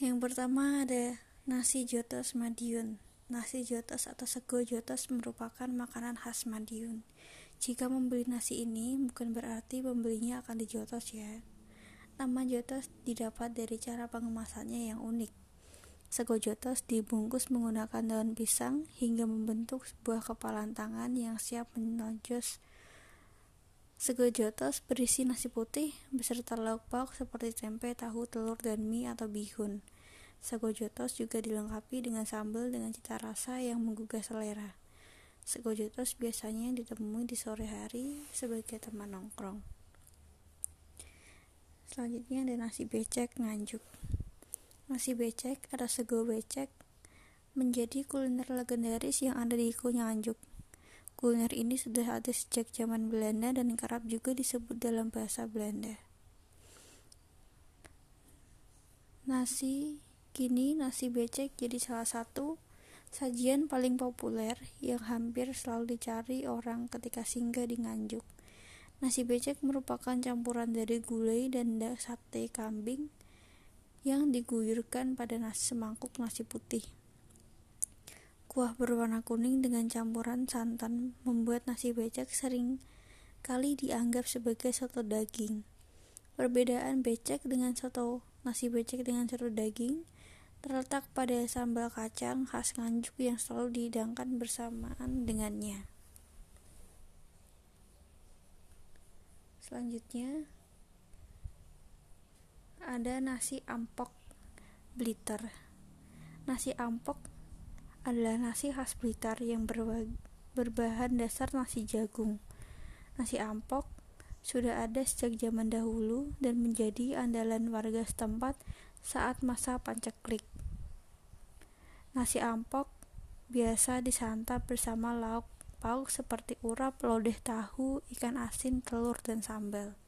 Yang pertama ada nasi jotos Madiun. Nasi jotos atau sego jotos merupakan makanan khas Madiun. Jika membeli nasi ini, bukan berarti pembelinya akan dijotos ya. Nama jotos didapat dari cara pengemasannya yang unik. Sego jotos dibungkus menggunakan daun pisang hingga membentuk sebuah kepalan tangan yang siap menojos Sego jotos berisi nasi putih beserta lauk pauk seperti tempe, tahu, telur, dan mie atau bihun. Sego jotos juga dilengkapi dengan sambal dengan cita rasa yang menggugah selera. Sego jotos biasanya ditemui di sore hari sebagai teman nongkrong. Selanjutnya ada nasi becek nganjuk. Nasi becek atau sego becek menjadi kuliner legendaris yang ada di Nganjuk. Kuliner ini sudah ada sejak zaman Belanda dan kerap juga disebut dalam bahasa Belanda. Nasi kini nasi becek jadi salah satu sajian paling populer yang hampir selalu dicari orang ketika singgah di Nganjuk. Nasi becek merupakan campuran dari gulai dan sate kambing yang diguyurkan pada nasi semangkuk nasi putih. Kuah berwarna kuning dengan campuran santan membuat nasi becek sering kali dianggap sebagai soto daging. Perbedaan becek dengan soto nasi becek dengan soto daging terletak pada sambal kacang khas Nganjuk yang selalu dihidangkan bersamaan dengannya. Selanjutnya ada nasi ampok Blitar. Nasi ampok adalah nasi khas Blitar yang berbahan dasar nasi jagung. Nasi ampok sudah ada sejak zaman dahulu dan menjadi andalan warga setempat saat masa pancaklik. Nasi ampok biasa disantap bersama lauk pauk seperti urap, lodeh tahu, ikan asin, telur, dan sambal.